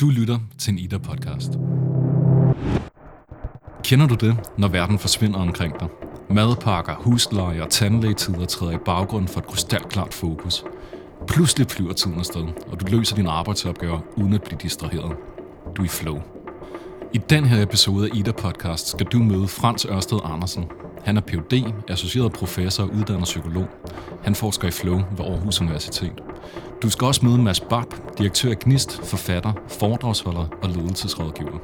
Du lytter til en Ida-podcast. Kender du det, når verden forsvinder omkring dig? Madpakker, husleje og tandlægetider træder i baggrunden for et krystalklart fokus. Pludselig flyver tiden afsted, og du løser dine arbejdsopgaver uden at blive distraheret. Du er i flow. I den her episode af Ida Podcast skal du møde Frans Ørsted Andersen. Han er Ph.D., associeret professor og uddannet psykolog. Han forsker i flow ved Aarhus Universitet. Du skal også møde Mads Bab, direktør af Gnist, forfatter, foredragsholder og ledelsesrådgiver.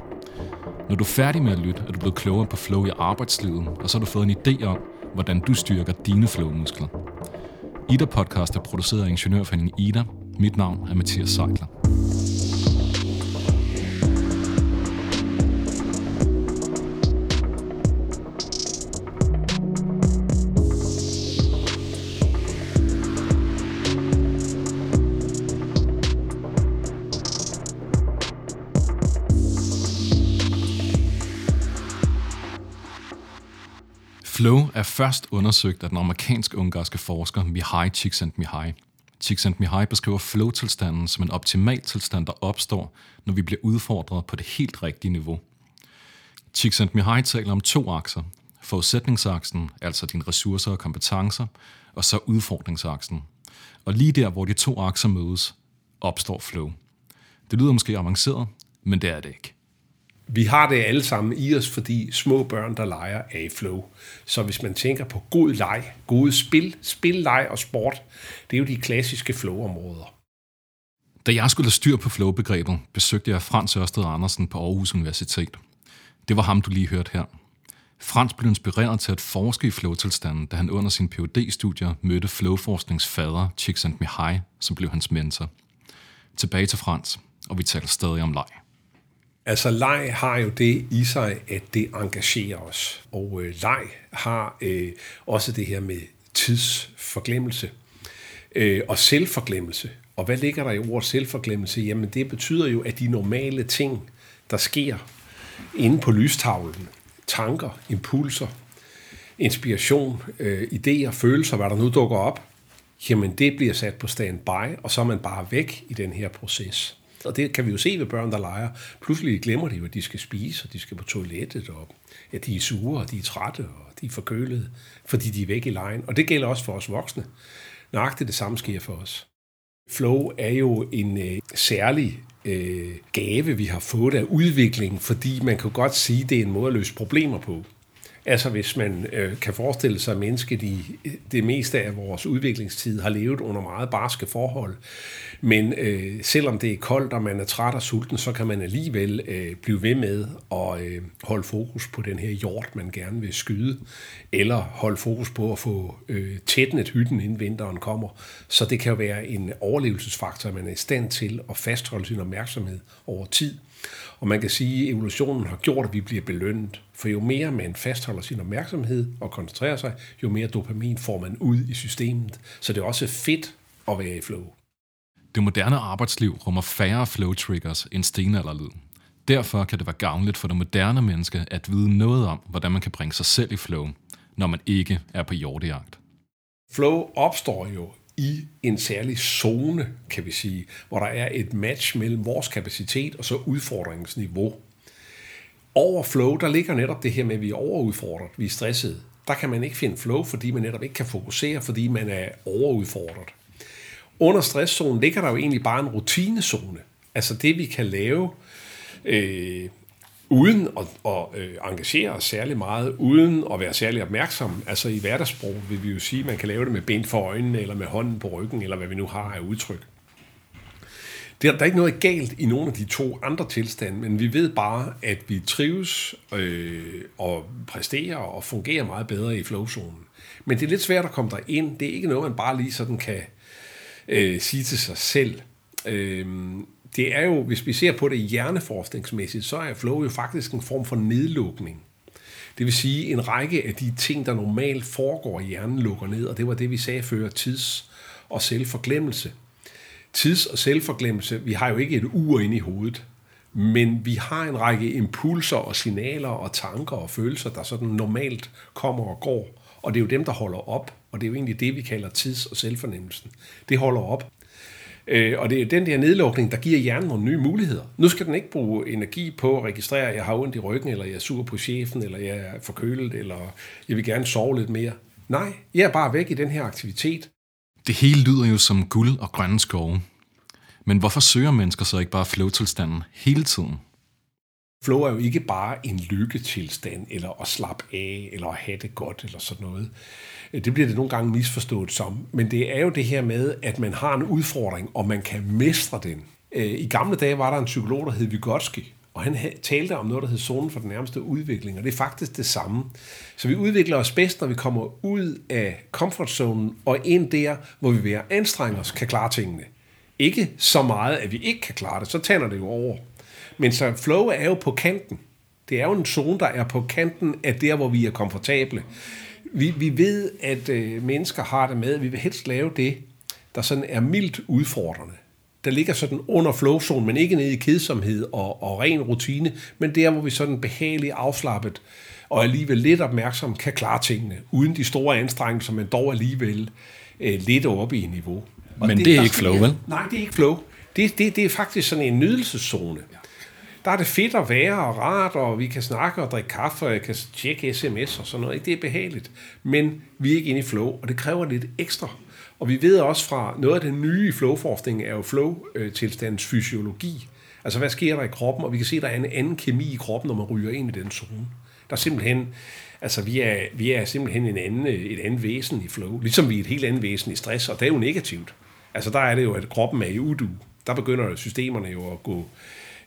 Når du er færdig med at lytte, er du blevet klogere på flow i arbejdslivet, og så har du fået en idé om, hvordan du styrker dine flowmuskler. Ida Podcast er produceret af Ingeniørforeningen Ida. Mit navn er Mathias Seidler. Flow er først undersøgt af den amerikansk-ungarske forsker Mihai Csikszentmihalyi. Csikszentmihalyi beskriver flow-tilstanden som en optimal tilstand, der opstår, når vi bliver udfordret på det helt rigtige niveau. Csikszentmihalyi taler om to akser. Forudsætningsaksen, altså dine ressourcer og kompetencer, og så udfordringsaksen. Og lige der, hvor de to akser mødes, opstår flow. Det lyder måske avanceret, men det er det ikke. Vi har det alle sammen i os, fordi små børn, der leger, er i flow. Så hvis man tænker på god leg, gode spil, spil, leg og sport, det er jo de klassiske flow-områder. Da jeg skulle have styr på flow-begrebet, besøgte jeg Frans Ørsted Andersen på Aarhus Universitet. Det var ham, du lige hørte her. Frans blev inspireret til at forske i flow-tilstanden, da han under sin phd studier mødte flowforskningsfader Csikszentmihalyi, som blev hans mentor. Tilbage til Frans, og vi taler stadig om leg. Altså leg har jo det i sig, at det engagerer os. Og øh, leg har øh, også det her med tidsforglemmelse øh, og selvforglemmelse. Og hvad ligger der i ordet selvforglemmelse? Jamen det betyder jo, at de normale ting, der sker inde på lystavlen, tanker, impulser, inspiration, øh, idéer, følelser, hvad der nu dukker op, jamen det bliver sat på standby, og så er man bare væk i den her proces. Og det kan vi jo se ved børn, der leger. Pludselig glemmer de jo, at de skal spise, og de skal på toilettet, og at de er sure, og de er trætte, og de er forkølede, fordi de er væk i lejen. Og det gælder også for os voksne. Nøjagtigt det samme sker for os. Flow er jo en øh, særlig øh, gave, vi har fået af udviklingen, fordi man kan godt sige, at det er en måde at løse problemer på. Altså hvis man øh, kan forestille sig, at mennesket i øh, det meste af vores udviklingstid har levet under meget barske forhold, men øh, selvom det er koldt, og man er træt og sulten, så kan man alligevel øh, blive ved med at øh, holde fokus på den her hjort, man gerne vil skyde, eller holde fokus på at få øh, tætnet hytten, inden vinteren kommer. Så det kan jo være en overlevelsesfaktor, at man er i stand til at fastholde sin opmærksomhed over tid. Og man kan sige, at evolutionen har gjort, at vi bliver belønnet. For jo mere man fastholder sin opmærksomhed og koncentrerer sig, jo mere dopamin får man ud i systemet. Så det er også fedt at være i flow. Det moderne arbejdsliv rummer færre flow triggers end stenalderlyd. Derfor kan det være gavnligt for det moderne menneske at vide noget om, hvordan man kan bringe sig selv i flow, når man ikke er på jordejagt. Flow opstår jo i en særlig zone, kan vi sige, hvor der er et match mellem vores kapacitet og så udfordringsniveau. Over flow, der ligger netop det her med, at vi er overudfordret, vi er stresset. Der kan man ikke finde flow, fordi man netop ikke kan fokusere, fordi man er overudfordret. Under stresszonen ligger der jo egentlig bare en rutinezone. Altså det, vi kan lave øh, uden at, at øh, engagere os særlig meget, uden at være særlig opmærksom. Altså i hverdagssprog vil vi jo sige, at man kan lave det med ben for øjnene, eller med hånden på ryggen, eller hvad vi nu har af udtryk. Der, der er ikke noget galt i nogle af de to andre tilstande, men vi ved bare, at vi trives øh, og præsterer og fungerer meget bedre i flowzonen. Men det er lidt svært at komme der ind. Det er ikke noget, man bare lige sådan kan øh, sige til sig selv. Øh, det er jo, hvis vi ser på det hjerneforskningsmæssigt, så er flow jo faktisk en form for nedlukning. Det vil sige, en række af de ting, der normalt foregår i hjernen, lukker ned, og det var det, vi sagde før, tids- og selvforglemmelse. Tids- og selvforglemmelse, vi har jo ikke et ur inde i hovedet, men vi har en række impulser og signaler og tanker og følelser, der sådan normalt kommer og går, og det er jo dem, der holder op, og det er jo egentlig det, vi kalder tids- og selvfornemmelsen. Det holder op. Øh, og det er den der nedlukning, der giver hjernen nogle nye muligheder. Nu skal den ikke bruge energi på at registrere, at jeg har ondt i ryggen, eller jeg er sur på chefen, eller jeg er forkølet, eller jeg vil gerne sove lidt mere. Nej, jeg er bare væk i den her aktivitet. Det hele lyder jo som guld og grønne skove. Men hvorfor søger mennesker så ikke bare flow-tilstanden hele tiden? Flow er jo ikke bare en lykketilstand, eller at slappe af, eller at have det godt, eller sådan noget. Det bliver det nogle gange misforstået som. Men det er jo det her med, at man har en udfordring, og man kan mestre den. Øh, I gamle dage var der en psykolog, der hed Vygotsky, og han talte om noget, der hed zonen for den nærmeste udvikling, og det er faktisk det samme. Så vi udvikler os bedst, når vi kommer ud af comfortzonen og ind der, hvor vi ved at anstrenge os, kan klare tingene. Ikke så meget, at vi ikke kan klare det, så tænder det jo over. Men så flow er jo på kanten. Det er jo en zone, der er på kanten af der, hvor vi er komfortable. Vi, vi ved, at øh, mennesker har det med, at vi vil helst lave det, der sådan er mildt udfordrende. Der ligger sådan under flow-zonen, men ikke nede i kedsomhed og, og ren rutine, men der, hvor vi sådan behageligt afslappet og alligevel lidt opmærksom kan klare tingene, uden de store anstrengelser, men dog alligevel øh, lidt oppe i niveau. Og men det, det er ikke flow, vel? Nej, det er ikke flow. Det, det, det er faktisk sådan en nydelseszone. Der er det fedt at være og rart, og vi kan snakke og drikke kaffe, og jeg kan tjekke sms og sådan noget. Det er behageligt. Men vi er ikke inde i flow, og det kræver lidt ekstra. Og vi ved også fra noget af det nye i er jo flow-tilstandens fysiologi. Altså, hvad sker der i kroppen? Og vi kan se, at der er en anden kemi i kroppen, når man ryger ind i den zone. Der er simpelthen, altså vi er, vi er simpelthen en anden, et andet væsen i flow, ligesom vi er et helt andet væsen i stress, og det er jo negativt. Altså der er det jo, at kroppen er i udu. Der begynder systemerne jo at gå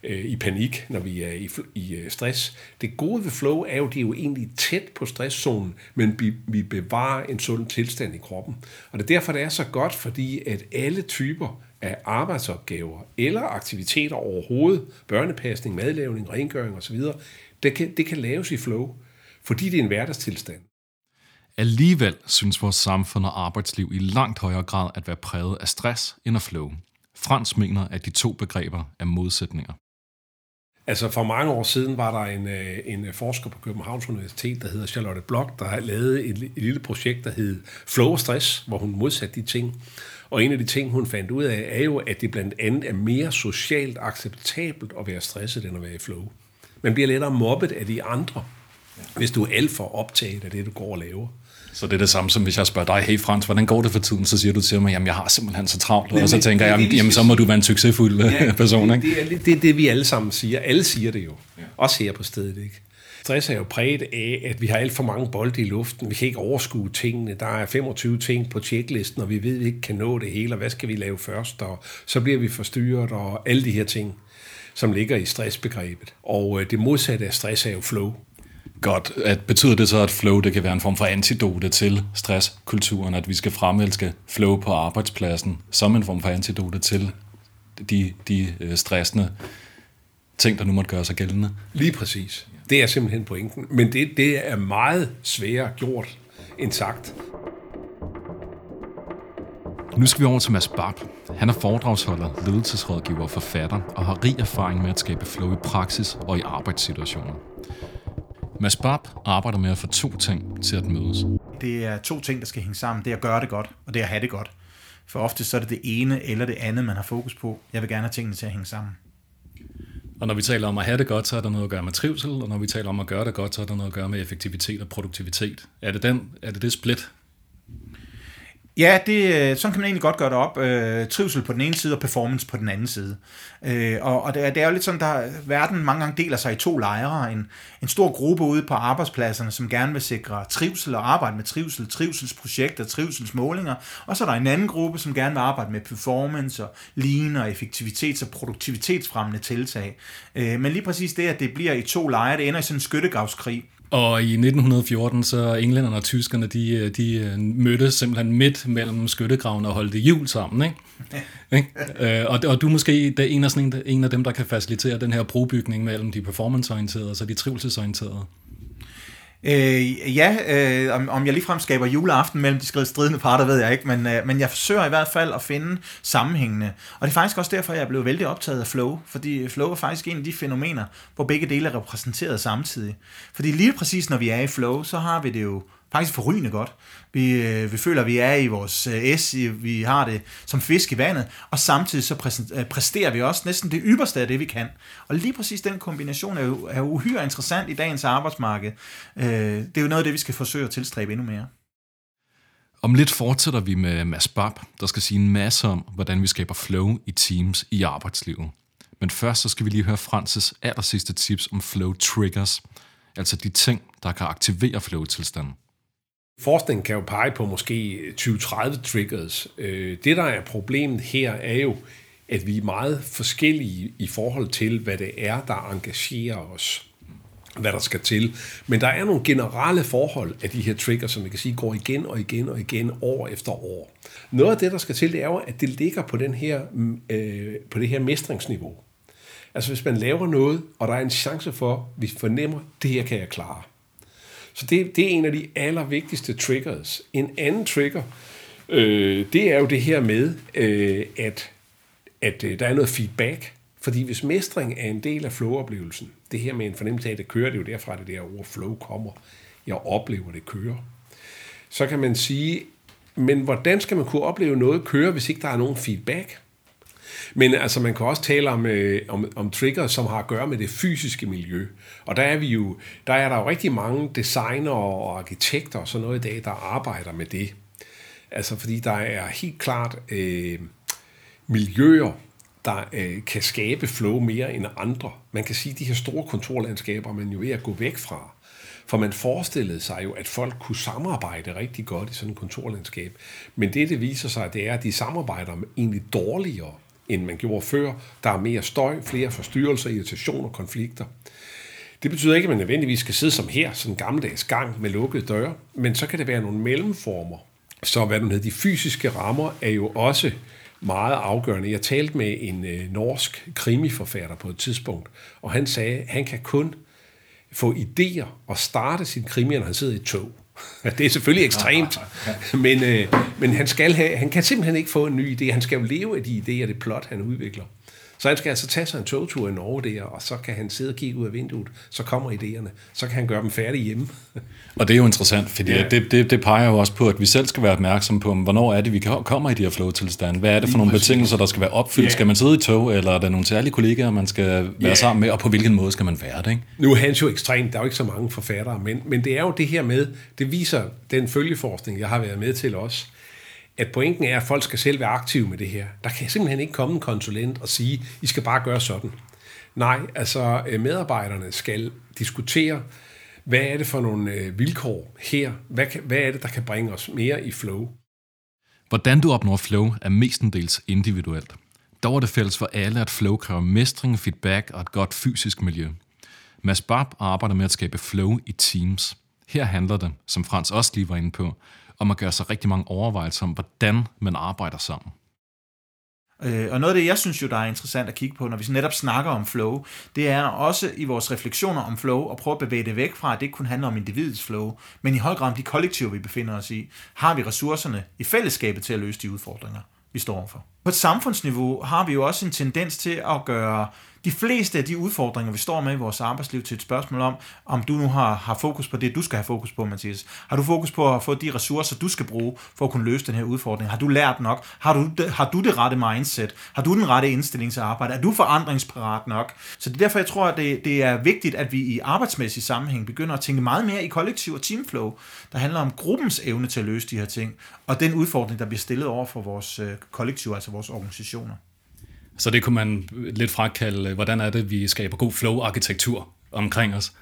øh, i panik, når vi er i, i øh, stress. Det gode ved flow er jo, at det er jo egentlig tæt på stresszonen, men vi, vi bevarer en sund tilstand i kroppen. Og det er derfor, det er så godt, fordi at alle typer af arbejdsopgaver eller aktiviteter overhovedet, børnepasning, madlavning, rengøring osv., det kan, det kan laves i flow, fordi det er en hverdagstilstand. Alligevel synes vores samfund og arbejdsliv i langt højere grad at være præget af stress end af flow. Frans mener, at de to begreber er modsætninger. Altså for mange år siden var der en, øh, en øh, forsker på Københavns Universitet, der hedder Charlotte Blok, der har lavet et, et lille projekt, der hed Flow og Stress, hvor hun modsatte de ting. Og en af de ting, hun fandt ud af, er jo, at det blandt andet er mere socialt acceptabelt at være stresset, end at være i flow. Man bliver lettere mobbet af de andre, hvis du er alt for optaget af det, du går og laver. Så det er det samme som hvis jeg spørger dig, hey Frans, hvordan går det for tiden? Så siger du til mig, jamen jeg har simpelthen så travlt. Og så tænker jeg, jamen så må du være en succesfuld ja, person. Ikke? Det, er, det er det, vi alle sammen siger. Alle siger det jo. Ja. Også her på stedet. Ikke? Stress er jo præget af, at vi har alt for mange bolde i luften. Vi kan ikke overskue tingene. Der er 25 ting på checklisten, og vi ved, at vi ikke kan nå det hele, og hvad skal vi lave først? Og så bliver vi forstyrret, og alle de her ting, som ligger i stressbegrebet. Og øh, det modsatte af stress er jo flow. Godt. At betyder det så, at flow det kan være en form for antidote til stresskulturen, at vi skal fremelske flow på arbejdspladsen som en form for antidote til de, de øh, stressende ting, der nu måtte gøre sig gældende? Lige præcis. Det er simpelthen pointen. Men det, det er meget sværere gjort end sagt. Nu skal vi over til Mads Barb. Han er foredragsholder, ledelsesrådgiver og forfatter, og har rig erfaring med at skabe flow i praksis og i arbejdssituationer. Mads Barb arbejder med at få to ting til at mødes. Det er to ting, der skal hænge sammen. Det er at gøre det godt, og det er at have det godt. For ofte så er det det ene eller det andet, man har fokus på. Jeg vil gerne have tingene til at hænge sammen. Og når vi taler om at have det godt, så er der noget at gøre med trivsel, og når vi taler om at gøre det godt, så er der noget at gøre med effektivitet og produktivitet. Er det, den, er det det split, Ja, det, øh, sådan kan man egentlig godt gøre det op. Øh, trivsel på den ene side og performance på den anden side. Øh, og og det, er, det er jo lidt sådan, der verden mange gange deler sig i to lejre. En, en stor gruppe ude på arbejdspladserne, som gerne vil sikre trivsel og arbejde med trivsel, trivselsprojekter, trivselsmålinger. Og så er der en anden gruppe, som gerne vil arbejde med performance og lean og effektivitets- og produktivitetsfremmende tiltag. Øh, men lige præcis det, at det bliver i to lejre, det ender i sådan en skyttegravskrig og i 1914, så englænderne og tyskerne, de, de øh, mødtes simpelthen midt mellem skyttegravene og holdt jul sammen. Ikke? Ikke? Øh, og, og du er måske en af, sådan en, en af dem, der kan facilitere den her brobygning mellem de performanceorienterede og så de trivselsorienterede. Øh, ja, øh, om, om jeg ligefrem skaber juleaften mellem de stridende parter, ved jeg ikke, men, øh, men jeg forsøger i hvert fald at finde sammenhængende. Og det er faktisk også derfor, jeg er blevet vældig optaget af flow, fordi flow er faktisk en af de fænomener, hvor begge dele er repræsenteret samtidig. Fordi lige præcis når vi er i flow, så har vi det jo faktisk forrygende godt. Vi, øh, vi føler, at vi er i vores øh, S, vi har det som fisk i vandet, og samtidig så øh, præsterer vi også næsten det ypperste af det, vi kan. Og lige præcis den kombination er jo, er uhyre interessant i dagens arbejdsmarked. Øh, det er jo noget af det, vi skal forsøge at tilstræbe endnu mere. Om lidt fortsætter vi med Mads Bab, der skal sige en masse om, hvordan vi skaber flow i teams i arbejdslivet. Men først så skal vi lige høre Frances aller sidste tips om flow triggers, altså de ting, der kan aktivere flow-tilstanden. Forskningen kan jo pege på måske 20-30 triggers. Øh, det, der er problemet her, er jo, at vi er meget forskellige i forhold til, hvad det er, der engagerer os hvad der skal til. Men der er nogle generelle forhold af de her triggers, som vi kan sige går igen og igen og igen år efter år. Noget af det, der skal til, det er jo, at det ligger på, den her, mm, øh, på det her mestringsniveau. Altså hvis man laver noget, og der er en chance for, at vi fornemmer, det her kan jeg klare. Så det, det er en af de allervigtigste triggers. En anden trigger, øh, det er jo det her med, øh, at, at øh, der er noget feedback. Fordi hvis mestring er en del af flow-oplevelsen, det her med en fornemmelse af, at det kører, det er jo derfra, det der ord flow kommer. Jeg oplever, det kører. Så kan man sige, men hvordan skal man kunne opleve noget køre, hvis ikke der er nogen feedback? Men altså, man kan også tale om, øh, om, om trigger, som har at gøre med det fysiske miljø. Og der er vi jo, der er der jo rigtig mange designer og arkitekter og sådan noget i dag, der arbejder med det. Altså, fordi der er helt klart øh, miljøer, der øh, kan skabe flow mere end andre. Man kan sige, at de her store kontorlandskaber, man jo ved at gå væk fra. For man forestillede sig jo, at folk kunne samarbejde rigtig godt i sådan et kontorlandskab. Men det, det viser sig, det er, at de samarbejder egentlig dårligere, end man gjorde før. Der er mere støj, flere forstyrrelser, irritationer, konflikter. Det betyder ikke, at man nødvendigvis skal sidde som her, sådan en gammeldags gang med lukkede døre, men så kan det være nogle mellemformer. Så hvad den hedder, de fysiske rammer er jo også meget afgørende. Jeg talte med en øh, norsk krimiforfatter på et tidspunkt, og han sagde, at han kan kun få idéer og starte sin krimi, når han sidder i et tog. Det er selvfølgelig ekstremt, men, øh, men han, skal have, han kan simpelthen ikke få en ny idé. Han skal jo leve af de idéer, det plot, han udvikler. Så han skal altså tage sig en togtur i Norge der, og så kan han sidde og kigge ud af vinduet, så kommer idéerne, så kan han gøre dem færdige hjemme. Og det er jo interessant, fordi ja. det, det, det peger jo også på, at vi selv skal være opmærksomme på, hvornår er det, vi kommer i de her flow-tilstande. Hvad er det for nogle betingelser, der skal være opfyldt? Ja. Skal man sidde i tog, eller er der nogle særlige kollegaer, man skal være ja. sammen med, og på hvilken måde skal man være det? Ikke? Nu er han jo ekstremt, der er jo ikke så mange forfattere, men, men det er jo det her med, det viser den følgeforskning, jeg har været med til også, at pointen er, at folk skal selv være aktive med det her. Der kan simpelthen ikke komme en konsulent og sige, I skal bare gøre sådan. Nej, altså øh, medarbejderne skal diskutere, hvad er det for nogle øh, vilkår her? Hvad, kan, hvad er det, der kan bringe os mere i flow? Hvordan du opnår flow er mestendels individuelt. Dog er det fælles for alle, at flow kræver mestring, feedback og et godt fysisk miljø. Mads Bab arbejder med at skabe flow i teams. Her handler det, som Frans også lige var inde på, og man gør sig rigtig mange overvejelser om, hvordan man arbejder sammen. Øh, og noget af det, jeg synes jo, der er interessant at kigge på, når vi netop snakker om flow, det er også i vores refleksioner om flow, at prøve at bevæge det væk fra, at det ikke kun handler om individets flow, men i høj grad om de kollektiver, vi befinder os i. Har vi ressourcerne i fællesskabet til at løse de udfordringer, vi står overfor? På et samfundsniveau har vi jo også en tendens til at gøre de fleste af de udfordringer, vi står med i vores arbejdsliv, til et spørgsmål om, om du nu har, har fokus på det, du skal have fokus på, Mathias. Har du fokus på at få de ressourcer, du skal bruge for at kunne løse den her udfordring? Har du lært nok? Har du, har du det rette mindset? Har du den rette indstilling til arbejde? Er du forandringsparat nok? Så det er derfor, jeg tror, at det, det er vigtigt, at vi i arbejdsmæssig sammenhæng begynder at tænke meget mere i kollektiv og teamflow, der handler om gruppens evne til at løse de her ting, og den udfordring, der bliver stillet over for vores øh, kollektiv, altså vores organisationer. Så det kunne man lidt frakalde, hvordan er det, vi skaber god flow-arkitektur omkring os?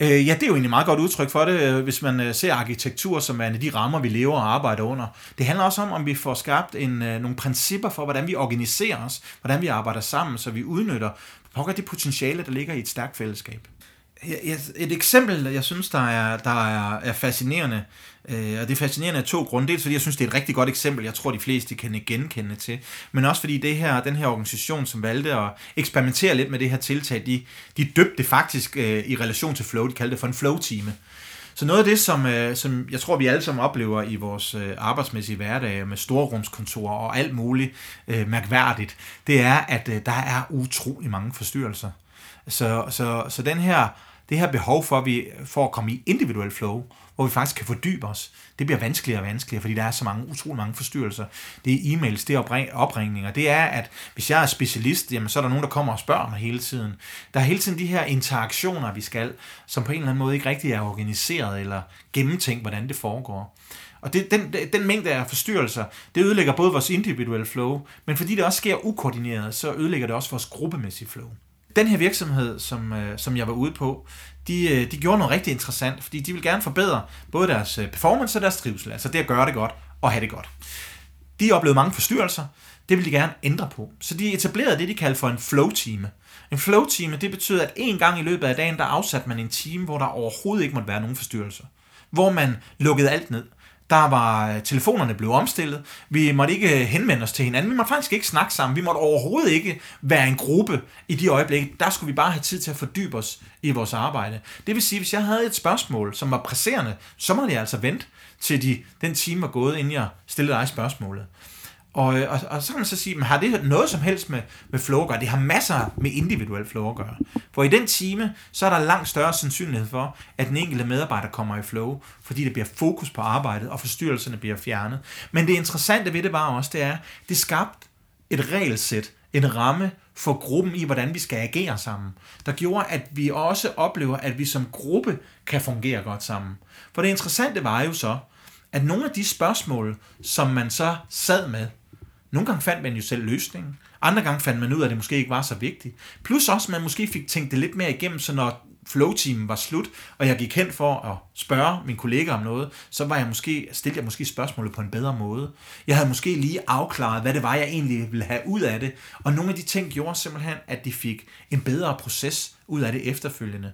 Øh, ja, det er jo egentlig meget godt udtryk for det, øh, hvis man øh, ser arkitektur som en af de rammer, vi lever og arbejder under. Det handler også om, om vi får skabt en, nogle principper for, hvordan vi organiserer os, hvordan vi arbejder sammen, så vi udnytter pokker det potentiale, der ligger i et stærkt fællesskab. Et eksempel, jeg synes, der er, der er, er fascinerende, øh, Øh, og det er fascinerende af to grunde. Dels fordi jeg synes, det er et rigtig godt eksempel, jeg tror, de fleste kan genkende til, men også fordi det her, den her organisation, som valgte at eksperimentere lidt med det her tiltag, de, de døbte det faktisk øh, i relation til flow, de kaldte det for en flow-time. Så noget af det, som, øh, som jeg tror, vi alle sammen oplever i vores øh, arbejdsmæssige hverdag med storrumskontorer og alt muligt øh, mærkværdigt, det er, at øh, der er utrolig mange forstyrrelser. Så, så, så den her det her behov for, at vi, for at komme i individuel flow, hvor vi faktisk kan fordybe os, det bliver vanskeligere og vanskeligere, fordi der er så mange, utrolig mange forstyrrelser. Det er e-mails, det er opringninger. Det er, at hvis jeg er specialist, jamen, så er der nogen, der kommer og spørger mig hele tiden. Der er hele tiden de her interaktioner, vi skal, som på en eller anden måde ikke rigtig er organiseret eller gennemtænkt, hvordan det foregår. Og det, den, den mængde af forstyrrelser, det ødelægger både vores individuelle flow, men fordi det også sker ukoordineret, så ødelægger det også vores gruppemæssige flow. Den her virksomhed, som, øh, som jeg var ude på, de, øh, de gjorde noget rigtig interessant, fordi de vil gerne forbedre både deres øh, performance og deres trivsel, altså det at gøre det godt og have det godt. De oplevede mange forstyrrelser, det vil de gerne ændre på. Så de etablerede det, de kalder for en flow-time. En flow-time, det betyder, at en gang i løbet af dagen, der afsatte man en time, hvor der overhovedet ikke måtte være nogen forstyrrelser. Hvor man lukkede alt ned. Der var øh, telefonerne blev omstillet. Vi måtte ikke øh, henvende os til hinanden. Vi måtte faktisk ikke snakke sammen. Vi måtte overhovedet ikke være en gruppe i de øjeblikke. Der skulle vi bare have tid til at fordybe os i vores arbejde. Det vil sige, hvis jeg havde et spørgsmål, som var presserende, så måtte jeg altså vente til de, den time var gået, inden jeg stillede dig spørgsmålet. Og, øh, og, og så kan man så sige, men har det noget som helst med, med flow at gøre? Det har masser med individuel flow at gøre. For i den time, så er der langt større sandsynlighed for, at den enkelte medarbejder kommer i flow, fordi der bliver fokus på arbejdet, og forstyrrelserne bliver fjernet. Men det interessante ved det var også, det er, det skabte et regelsæt, en ramme for gruppen i, hvordan vi skal agere sammen, der gjorde, at vi også oplever, at vi som gruppe kan fungere godt sammen. For det interessante var jo så, at nogle af de spørgsmål, som man så sad med, nogle gange fandt man jo selv løsningen. Andre gange fandt man ud af, at det måske ikke var så vigtigt. Plus også, at man måske fik tænkt det lidt mere igennem, så når flow-timen var slut, og jeg gik hen for at spørge min kollega om noget, så var jeg måske, stillede jeg måske spørgsmålet på en bedre måde. Jeg havde måske lige afklaret, hvad det var, jeg egentlig ville have ud af det, og nogle af de ting gjorde simpelthen, at de fik en bedre proces ud af det efterfølgende.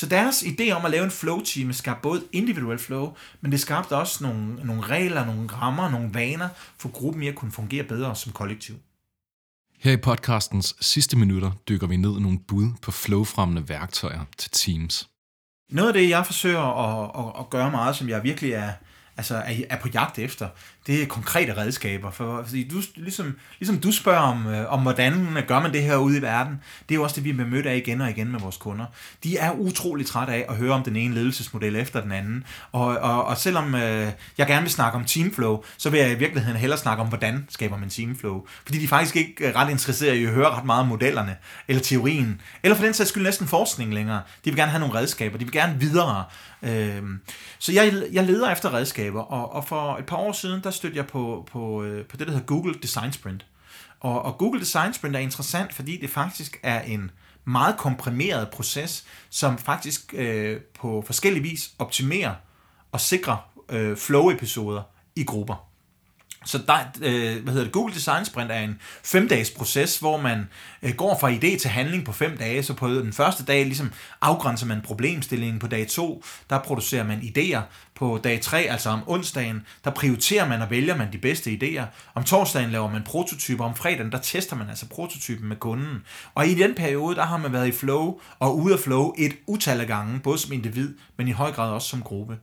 Så deres idé om at lave en flow-team skabte både individuel flow, men det skabte også nogle, nogle regler, nogle rammer, nogle vaner, for gruppen i at kunne fungere bedre som kollektiv. Her i podcastens sidste minutter dykker vi ned i nogle bud på flowfremmende værktøjer til Teams. Noget af det, jeg forsøger at, at, at gøre meget, som jeg virkelig er, altså er, er på jagt efter, det er konkrete redskaber. For, fordi du, ligesom, ligesom du spørger om, øh, om, hvordan gør man det her ude i verden, det er jo også det, vi bliver mødt af igen og igen med vores kunder. De er utrolig trætte af at høre om den ene ledelsesmodel efter den anden. Og, og, og selvom øh, jeg gerne vil snakke om teamflow, så vil jeg i virkeligheden hellere snakke om, hvordan skaber man teamflow. Fordi de er faktisk ikke øh, ret interesserede i at høre ret meget om modellerne, eller teorien, eller for den sags skyld næsten forskning længere. De vil gerne have nogle redskaber, de vil gerne videre. Øh, så jeg, jeg leder efter redskaber, og, og for et par år siden, der stødte jeg på, på, øh, på det, der hedder Google Design Sprint. Og, og Google Design Sprint er interessant, fordi det faktisk er en meget komprimeret proces, som faktisk øh, på forskellige vis optimerer og sikrer øh, flow-episoder i grupper. Så der, øh, hvad hedder det, Google Design Sprint er en femdages proces, hvor man øh, går fra idé til handling på fem dage. Så på den første dag ligesom afgrænser man problemstillingen. På dag to, der producerer man idéer. På dag tre, altså om onsdagen, der prioriterer man og vælger man de bedste idéer. Om torsdagen laver man prototyper. Om fredagen, der tester man altså prototypen med kunden. Og i den periode, der har man været i flow og ude af flow et utal af gange, både som individ, men i høj grad også som gruppe.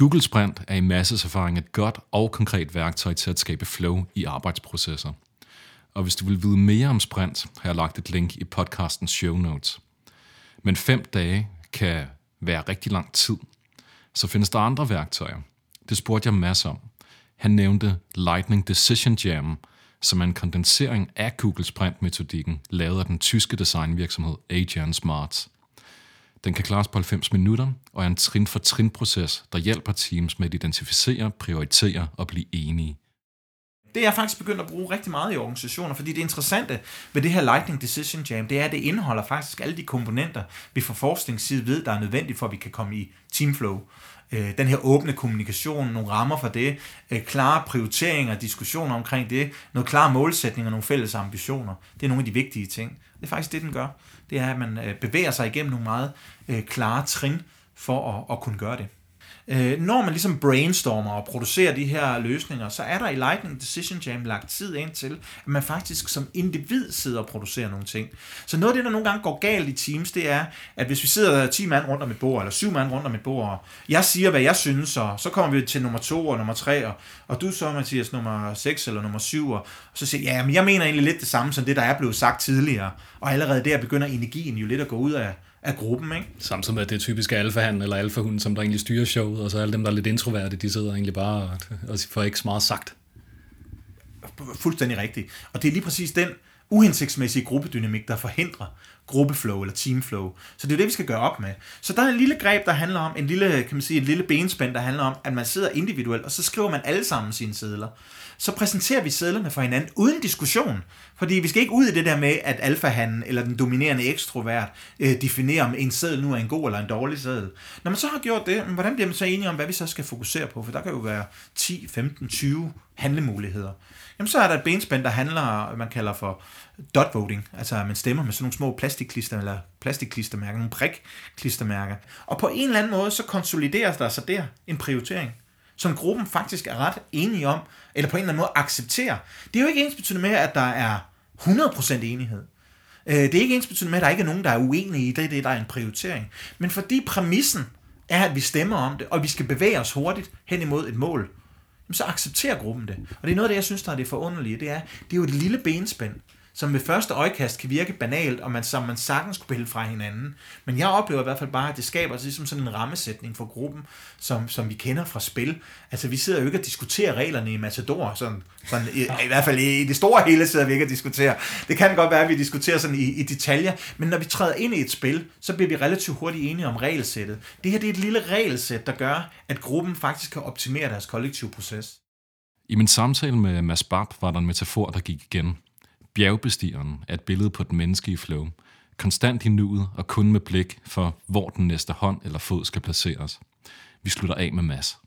Google Sprint er i masses erfaring et godt og konkret værktøj til at skabe flow i arbejdsprocesser. Og hvis du vil vide mere om Sprint, har jeg lagt et link i podcastens show notes. Men fem dage kan være rigtig lang tid. Så findes der andre værktøjer. Det spurgte jeg masser om. Han nævnte Lightning Decision Jam, som er en kondensering af Google Sprint-metodikken, lavet af den tyske designvirksomhed Agent Smart. Den kan klares på 90 minutter og er en trin-for-trin-proces, der hjælper teams med at identificere, prioritere og blive enige. Det er jeg faktisk begyndt at bruge rigtig meget i organisationer, fordi det interessante ved det her Lightning Decision Jam, det er, at det indeholder faktisk alle de komponenter, vi fra forskningsside ved, der er nødvendige for, at vi kan komme i teamflow. Øh, den her åbne kommunikation, nogle rammer for det, øh, klare prioriteringer, diskussioner omkring det, noget klare målsætninger, nogle fælles ambitioner. Det er nogle af de vigtige ting. Det er faktisk det, den gør det er, at man øh, bevæger sig igennem nogle meget øh, klare trin for at, at kunne gøre det. Øh, når man ligesom brainstormer og producerer de her løsninger, så er der i Lightning Decision Jam lagt tid ind til, at man faktisk som individ sidder og producerer nogle ting. Så noget af det, der nogle gange går galt i Teams, det er, at hvis vi sidder 10 mand rundt om et bord, eller 7 mand rundt om et bord, og jeg siger, hvad jeg synes, og så kommer vi til nummer 2 og nummer 3, og, og du så, Mathias, nummer 6 eller nummer 7, og så siger jeg, ja, men jeg mener egentlig lidt det samme som det, der er blevet sagt tidligere. og allerede der begynder energien jo lidt at gå ud af, af gruppen, ikke? Samtidig med, at det er typisk alfahan eller alfahund, som der egentlig styrer showet, og så alle dem, der er lidt introverte, de sidder egentlig bare og, og får ikke så meget sagt. Fuldstændig rigtigt. Og det er lige præcis den uhensigtsmæssige gruppedynamik, der forhindrer gruppeflow eller teamflow. Så det er det, vi skal gøre op med. Så der er en lille greb, der handler om, en lille, kan man sige, en lille benspænd, der handler om, at man sidder individuelt, og så skriver man alle sammen sine sædler. Så præsenterer vi sædlerne for hinanden uden diskussion. Fordi vi skal ikke ud i det der med, at alfahanden eller den dominerende ekstrovert øh, definerer, om en sædel nu er en god eller en dårlig sædel. Når man så har gjort det, hvordan bliver man så enige om, hvad vi så skal fokusere på? For der kan jo være 10, 15, 20 handlemuligheder. Jamen så er der et benspænd, der handler, man kalder for dot voting, altså at man stemmer med sådan nogle små plastikklister, eller plastikklistermærker, nogle prikklistermærker. Og på en eller anden måde, så konsolideres der så der en prioritering, som gruppen faktisk er ret enige om, eller på en eller anden måde accepterer. Det er jo ikke ens betydende med, at der er 100% enighed. Øh, det er ikke ens betydende med, at der ikke er nogen, der er uenige i det, det der er en prioritering. Men fordi præmissen er, at vi stemmer om det, og vi skal bevæge os hurtigt hen imod et mål, så accepterer gruppen det. Og det er noget af det, jeg synes, der er det forunderlige. Det er, det er jo et lille benspænd som ved første øjekast kan virke banalt, og man, som man sagtens kunne pille fra hinanden. Men jeg oplever i hvert fald bare, at det skaber ligesom sådan en rammesætning for gruppen, som, som vi kender fra spil. Altså, vi sidder jo ikke og diskuterer reglerne i Matador, sådan, sådan i, i hvert fald i, i det store hele sidder vi ikke og diskuterer. Det kan godt være, at vi diskuterer sådan i, i detaljer, men når vi træder ind i et spil, så bliver vi relativt hurtigt enige om regelsættet. Det her det er et lille regelsæt, der gør, at gruppen faktisk kan optimere deres kollektive proces. I min samtale med Mads Barb var der en metafor, der gik igen – Bjergbestigeren er et billede på den menneskelige flow. Konstant i nuet og kun med blik for, hvor den næste hånd eller fod skal placeres. Vi slutter af med Mads.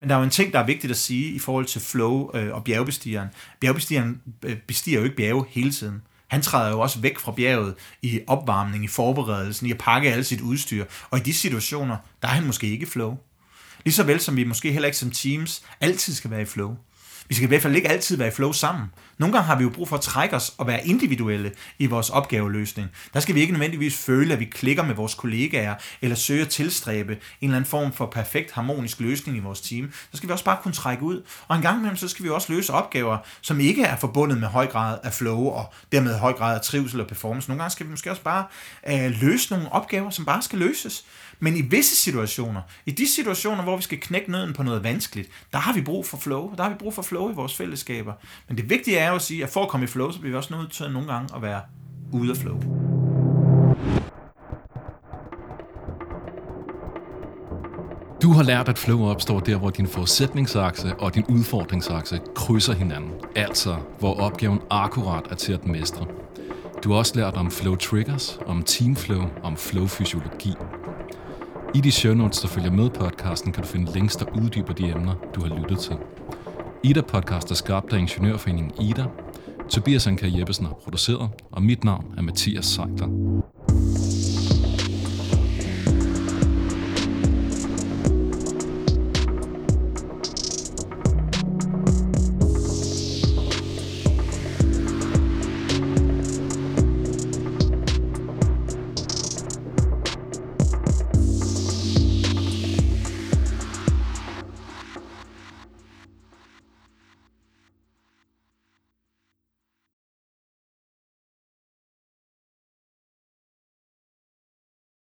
Men der er jo en ting, der er vigtigt at sige i forhold til flow øh, og bjergbestigeren. Bjergbestigeren øh, bestiger jo ikke bjerge hele tiden. Han træder jo også væk fra bjerget i opvarmning, i forberedelsen, i at pakke alt sit udstyr. Og i de situationer, der er han måske ikke flow. Ligeså vel som vi måske heller ikke som teams altid skal være i flow. Vi skal i hvert fald ikke altid være i flow sammen. Nogle gange har vi jo brug for at trække os og være individuelle i vores opgaveløsning. Der skal vi ikke nødvendigvis føle, at vi klikker med vores kollegaer, eller søge at tilstræbe en eller anden form for perfekt harmonisk løsning i vores team. Så skal vi også bare kunne trække ud. Og en gang imellem, så skal vi også løse opgaver, som ikke er forbundet med høj grad af flow, og dermed høj grad af trivsel og performance. Nogle gange skal vi måske også bare øh, løse nogle opgaver, som bare skal løses. Men i visse situationer, i de situationer, hvor vi skal knække nøden på noget vanskeligt, der har vi brug for flow. Der har vi brug for flow i vores fællesskaber. Men det vigtige er jo at sige, at for at komme i flow, så bliver vi også nødt til nogle gange at være ude af flow. Du har lært, at flow opstår der, hvor din forudsætningsakse og din udfordringsakse krydser hinanden. Altså, hvor opgaven akkurat er til at mestre. Du har også lært om flow triggers, om teamflow, om flow fysiologi. I de show notes, der følger med podcasten, kan du finde links, der uddyber de emner, du har lyttet til. Ida-podcast er skabt af Ingeniørforeningen Ida. Tobias Anker Jeppesen har produceret, og mit navn er Mathias Seidler.